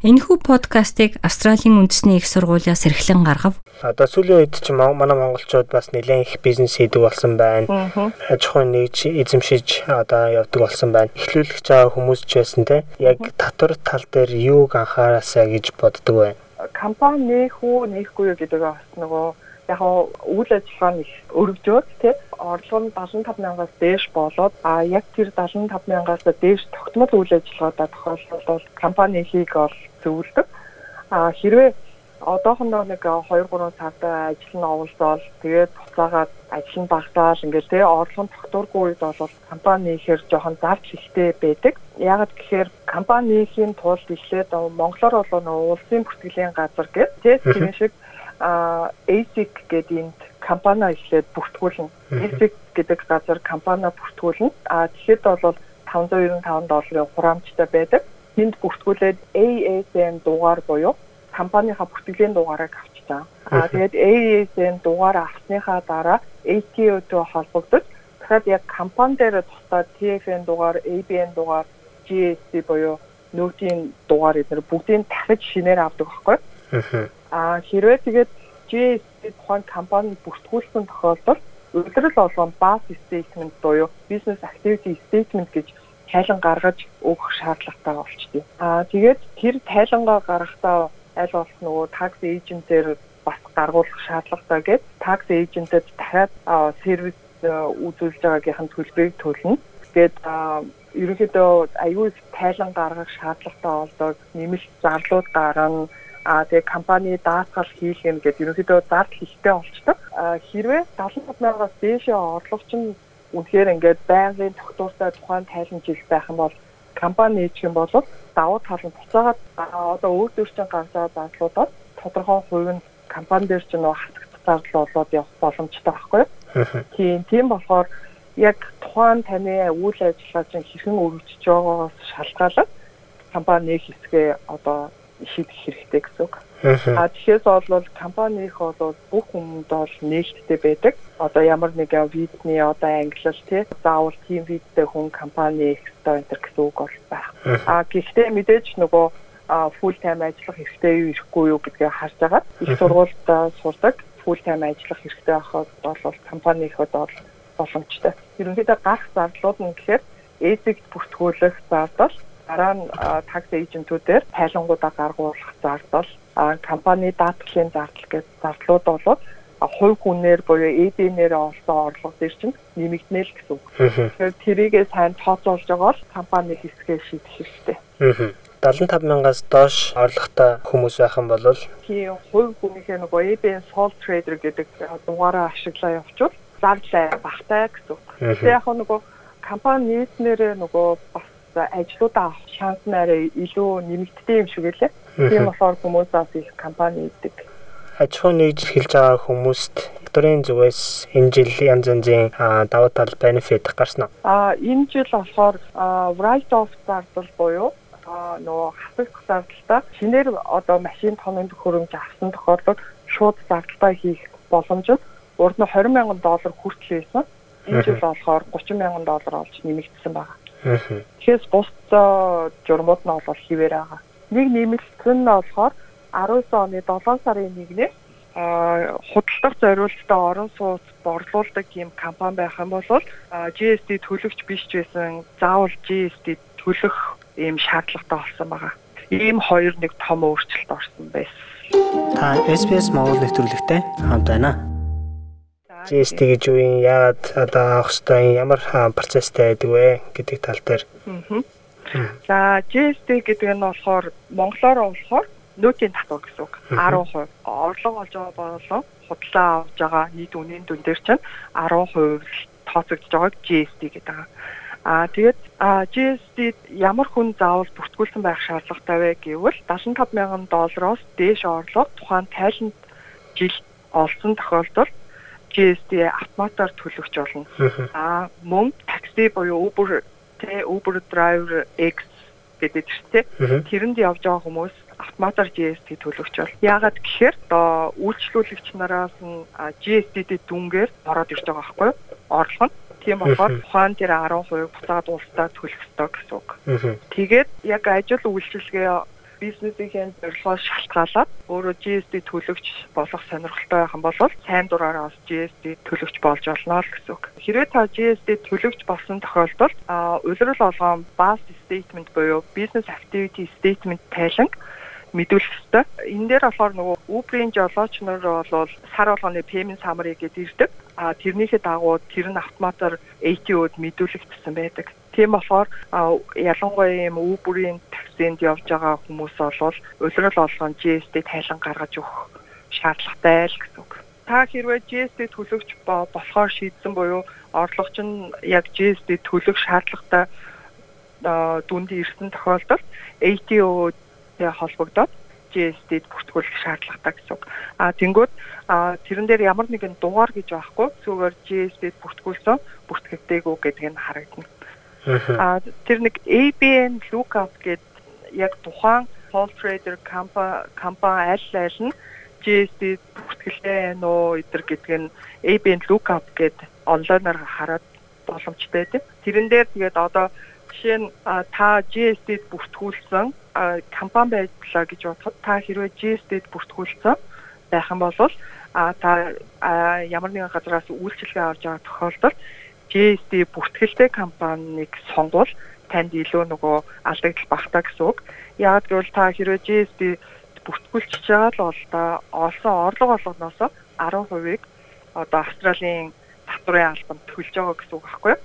Энэхүү подкастыг Австралийн үндэсний их сургуулиас эрхлэн гаргав. Одоо сүүлийн үед ч манай монголчууд бас нэлээд их бизнес хийдэг болсон байна. Аж ахуйн нэгж эзэмшиж одоо явдаг болсон байна. Эхлүүлэх байгаа хүмүүс ч байсан те. Яг татвар тал дээр юуг анхаараасаа гэж боддог вэ? Компани нээх үү, нээхгүй юу гэдэг бас нөгөө яг үйл ажиллагаа нь өргөжөөд тий орлого нь 75 мянгаас дээш болоод а яг тэр 75 мянгаас дээш тогтмол үйл ажиллагаатай тохиолдолд компани хийх ол зөвлөдөг. А хэрвээ одоохондоо нэг 2 3 цагт ажил нь оволцоол тэгээд буцаагаад ажил нь багтаал ингээл тий орлого нь тогтворгүй үед бол компани ихэр жоохон зарч ихтэй байдаг. Яагаад гэхээр компанийн тулд эхлээд Монголоор бол нөө улсын бүртгэлийн газар гэж тий тийм шиг а ASIC гэдэг энд компани эхлээд бүртгүүлнэ. ASIC гэдэг газар компани бүртгүүлнэ. А тэгэхэд бол 595 долларын хураамжтай байдаг тэнд бүртгүүлээд ASN дугаар буюу компанийнхаа бүртгэлийн дугаарыг авчсан. Аа тэгээд ASN дугаар авсныхаа дараа ATO-тэй холбогдож дахиад яг компани дээр тусдаа TFN дугаар, ABN дугаар, GSC буюу нөөтийн дугаар эдгээр бүгдийг дахиж шинээр авдаг байхгүй. Аа хэрвээ тэгээд GSC тухайн компани бүртгүүлсэн тохиолдолд удирдал болгон base statement буюу business activity statement гэж тайлан гаргаж өгөх шаардлагатай болчтой. Аа тэгээд тэр тайлангаа гаргахдаа аль болох нөгөө такс эйжентээр бас гаргуулах шаардлагатай гэж такс эйжентэд дахиад сервис үзүүлж байгаагийнх нь төлбөрийг төлнө. Тэгээд ерөнхийдөө аюул тайлан гаргах шаардлагатай болдог нэмэлт зарлууд гарна а тэгээ компани даатгал хийх юм гэдэг ерөнхийдөө зардал ихтэй болчтой. Хэрвээ 70 мянгаас дээшээ орлогч нь үнэхээр ингээд байнгын тогтвортой тухайн тайланжил байх юм бол компани нээж юм бол давуу тал нь буцаагаад одоо өөртөө чинь гаргаж зарлуудад тодорхой хувь нь компани дээр чинь нөө хасагдах зардал болоод явах боломжтой байхгүй? Тийм тийм болохоор яг тухайн таны үйл ажиллагаа чинь хэрхэн өргөжж байгаагаас шалтгаалаад компани нэг хэсгээ одоо шийдэх хэрэгтэй гэсэн үг. А тэгэхээр бол компанийх бол бүх хүмүүд бол нээлттэй байдаг. Одоо ямар нэг визний одоо англил тий заавал тийм визтэй хүн компани ихтэй энэ гэсэн үг бол байх. А гэхдээ мэдээж нөгөө full time ажиллах хэрэгтэй юу ирэхгүй юу гэдгийг харж байгаа. Их сургуульд сурдаг full time ажиллах хэрэгтэй байхад бол компанийхд бол боломжтой. Ерөнхийдөө гарах зардлууд нь гэхээр эзэгт бүртгүүлэх зардал дараа нь такс эйжентүүдээр тайлангуудаа гаргуулах зардал компани даатгалын зардал гэж зардлууд болоод хувь хүнээр буюу эднээр олсон орлого дээр чинь нэмэгдэнэ л гэсэн үг. Тэгэхээр тэрийгээ сайн тооцоолж байгаа бол компани хэсгээ шийдэх хэрэгтэй. 75 мянгаас доош орлоготой хүмүүс байх юм бол тийм хувь хүнийхээ нөгөө EBN Sole Trader гэдэг дугаараа ашиглаа явуучвал зардал багтай гэсэн үг. Тэгээ яг нөгөө компани нийтнэрээ нөгөө бас ажлуудаа авах шанс арай илүү нэмэгддэг юм шиг лээ. Тийм болохоор хүмүүс бас их компани идэг. Аж ахуй нэгж эхэлж байгаа хүмүүст докторийн зүгээс энэ жил янз янзын давуу тал бенефит гарсан уу? А энэ жил болохоор write off зардал буюу нөгөө хасах зардалтай шинээр одоо машин тооны төхөөрөмж авсан тохиолдолд шууд зардалтай хийх боломжит урд нь 20 сая доллар хүртэл байсан. Энэ жил болохоор 30 сая доллар олж нэмэгдсэн байна. Тэгэхээр бус журмууд нь бол хിവэр байгаа. Нэг нэмэлт нь болохоор 19 оны 7 сарын 1-ээс худалдах зориулалтаа орон сууц борлуулдаг юм компани байх юм бол GST төлөгч биш байсан заавал GST төлөх ийм шаардлагатай болсон байгаа. Ийм хоёр нэг том өөрчлөлт орсон байсан. Та SPS Монгол нэвтрүүлэгтэй хамт байна. GST гэж юу юм? Яагаад одоо авах хэвээр ямар процесстэй байдаг вэ гэдэг тал дээр. За GST гэдэг нь болохоор монголоор болохоор нөөтийн татвар гэсэн үг. 10%. Орлого олж байгаа болон худлаа авж байгаа нийт үнийн дүн дээр чинь 10% тооцогдож байгааг GST гэдэг. Аа тэгээд GST ямар хүн заавал бүртгүүлсэн байх шаардлагатай вэ гэвэл 75 сая доллароос дээш орлого тухайн тайланд жил олсон тохиолдолд GST автоматар төлөгч болно. Аа мөн такси буюу Uber тэ Uber driver X гэдэг чинь тэрэнд явж байгаа хүмүүс автоматар GST төлөгч бол. Яагаад гэхээр одоо үйлчлүүлэгч нараас нь GST-д дүнгээр ороод ирж байгаа байхгүй юу? Орлого нь Тийм болохоор тухайн тэр 10% буцаад улсдаа төлөх ёстой гэсэн үг. Тэгээд яг ажил үйлчилгээ бизнесийн зорилгоос шалтгаалаад өөрөө GSD төлөгч болох сонирхолтой байх юм бол сайн дураараа бас GSD төлөгч болж болно л гэсэн үг. Хэрвээ та GSD төлөгч болсон тохиолдолд улирал олгоон base statement буюу business activity statement тайланг мэдүүлэх ёстой. Энэ дээр болохоор нөгөө Uber-ийн жолооч нар бол сар болгоны payment summary гэдэг ирдэг. А тэрнийхээ дагуу тэр нь автоматар ATO-д мэдүүлэгдсэн байдаг. Тийм болохоор ялангуяа юм Uber-ийн таксинд явж байгаа хүмүүс бол улирал олгон GST тайлан гаргаж өгөх шаардлагатай л гэсэн үг. Та хэрвээ GST төлөгч болохоор шийдсэн буюу орлогч нь яг GST төлөх шаардлагатай дүнд ирсэн тохиолдолд ATO холбогдоод GSD-д бүртгүүлэх шаардлагатай гэсэн үг. А тэнгууд тэрэн дээр ямар нэгэн дугаар гэж байхгүй зүгээр GSD-д бүртгүүлсэн бүртгэгдээгүй гэдгийг харагдана. А тэр нэг ABN lookup гэд яг тухайн Paul Trader компани аль аль нь GSD бүртгэлтэй нөө эдэр гэдг нь ABN lookup гэд онлайнаар хараад боломжтой тийм. Тэрэн дээр тэгээд одоо жишээ нь та GSD-д бүртгүүлсэн компани байдлаа гэж бодоход та хэрвээ GSD-д бүртгүүлсэн байх юм бол а та ямар нэгэн газраас үйлчилгээ авч байгаа тохиолдолд GSD бүртгэлтэй компанийг сонгуул танд илүү нөгөө алдагдал багтаа гэсэн үг. Яг гэвэл та хэрвээ GSD бүртгүүлчихэж байгаа л бол та олсон орлого болгоноос 10%-ийг одоо Австралийн татварын албанд төлж байгаа гэсэн үг байхгүй юу?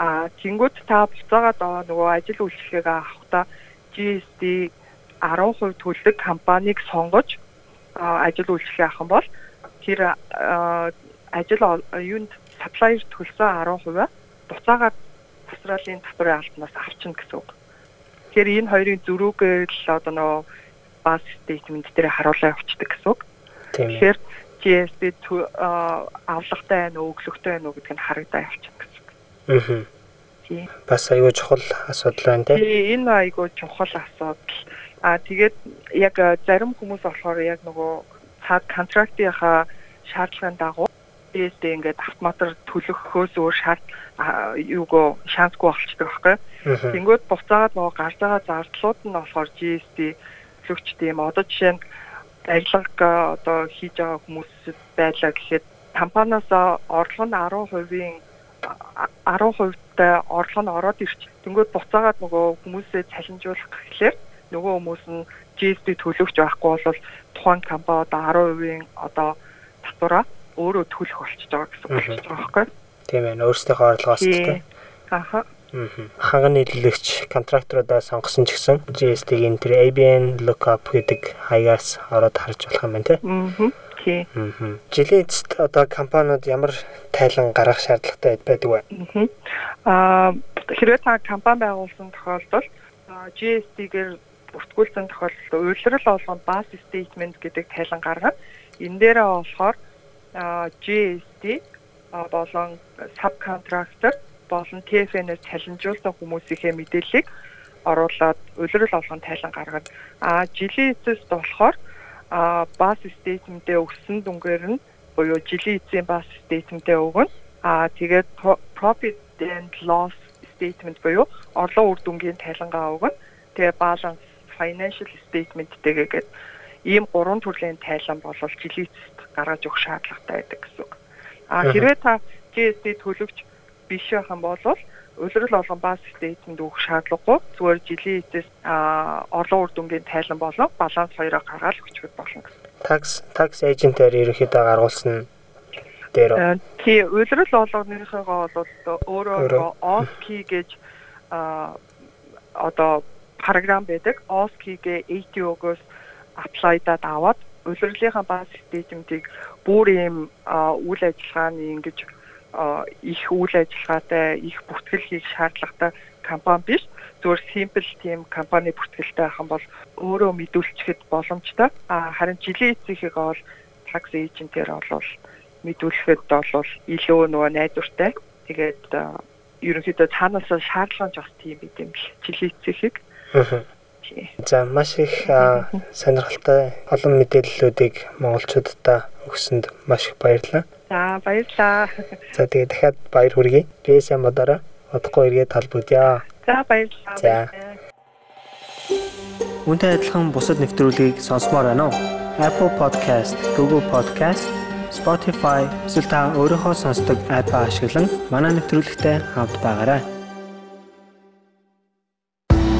Аа тэнгууд та буцаагаад нөгөө ажил үйлчлэгээ авахдаа GSD 10% төлдөг компанийг сонгож ажил үйлчлэгээ авах юм бол тэр ажил юунд supplier төлсөн 10% буцаагаад Австралийн татварын албанаас авчна гэсэн үг. Тэгэхээр энэ хоёрын зөрүүгээр л одоо нөгөө бас statement дээр харуулаа явчихдаг гэсэн үг. Тэгэхээр GSD авлагатай байна уу, өглөгтэй байна уу гэдг нь харагдаа явчихна гэсэн үг. Аа тий. Бас айгүй чухал асуудал байна тий. Энэ айгүй чухал асуудал. Аа тэгээд яг зарим хүмүүс болохоор яг нөгөө цаад контрактынхаа шаардлагын дагуу BSD ингээд автоматар төлөхөөс өөр шаард юуго шансгүй болчихдог байхгүй. Тэнгүүд буцаагаад нөгөө гарч байгаа зардлууд нь болохоор GSD төлөгч тийм одоо жишээ нь барилга одоо хийж байгаа хүмүүс байлаа гэхэд компаниас орлого нь 10%-ийн 10%-тай орлого нь ороод ирч. Тэнгүүд буцаагаад нөгөө хүмүүсээ цалинжуулах гэхлээр нөгөө хүмүүс нь GSD төлөвч байхгүй бол тухайн компани одоо 10%-ийн одоо татвараа өөрөө төлөх болчихж байгаа гэсэн үг болчихж байгаа байхгүй. Тийм ээ, өөрсдийнхөө орлогоос тийм. Аха. Ханган нийлүүлэгч контракторудаа сонгосон ч гэсэн GSD-ийн тэр ABN lookup гэдэг хаягаас ороод харж болох юм байна тийм. Аа тий. Жилийн эцэст одоо компаниуд ямар тайлан гаргах шаардлагатай байдаг вэ? Аа хэрвээ та компани байгуулсан тохиолдолд GST-гээр бүртгүүлсэн тохиолдолд уйлрал болгон base statement гэдэг тайлан гаргана. Энэ дээрээ болохоор GST болон subcontractor болон TFN-ээр цалинжуулсан хүмүүсийнхээ мэдээллийг оруулаад уйлрал болгон тайлан гаргана. А жилийн эцэст болохоор а бас statement-ээ өгсөн дүнгээр нь буюу жилийн эзэн бас statement-ээ өгнө. А тэгээд profit and loss statement буюу орлого үр дүнгийн тайлангаа өгнө. Тэгээ balance financial statement тэгээд ийм гурван төрлийн тайлан болол жилийн гаргаж өгөх шаардлагатай байдаг гэсэн үг. А хэрвээ та GST төлөвч биш байх юм бол улирал болгон баз стейтмент өгөх шаардлагагүй зүгээр жилийн эцэс орлого үр дүнгийн тайлан болон баланс хоёроо гаргаад өчгөд болно гэсэн. Такс такс эйжентээр ерөнхийдөө гаргуулсан дээр. Тий, улирал болгоныхоо бол өөрөө OSKI гэж одоо програм байдаг. OSKI-гээ ATO-гоос apply-даад аваад улирлынхаа баз стейтментийг бүр ийм үйл ажиллагааны ингэж их үйл ажиллагаатай их бүртгэл хийх шаардлагатай компани биш зүгээр simple team компани бүртгэлтэй юм бол өөрөө мэдүүлчихэд боломжтой. А харин жилийн эцгийнхээ бол tax agent-ээр бол мэдүүлэхэд бол илүү нөгөө найдвартай. Тэгээд ерөнхийдөө цаанаас шаардлага нь бас тийм юм л жилийн эцгийг. За маш их сонирхолтой олон мэдээллүүдийг монголчуудад өгсөнд маш их баярлалаа. За баярлалаа. За тэгээ дахиад баяр хүргэе. BSM модороо удахгүй эргээд талбуудъя. За баярлалаа. За. Үүнтэй адилхан бусад нэвтрүүлгийг сонсомоор байна уу? Apple Podcast, Google Podcast, Spotify эсвэл та өөрийнхөө сонсдог апп ашиглан манай нэвтрүүлэгтэй хавд байгаарай.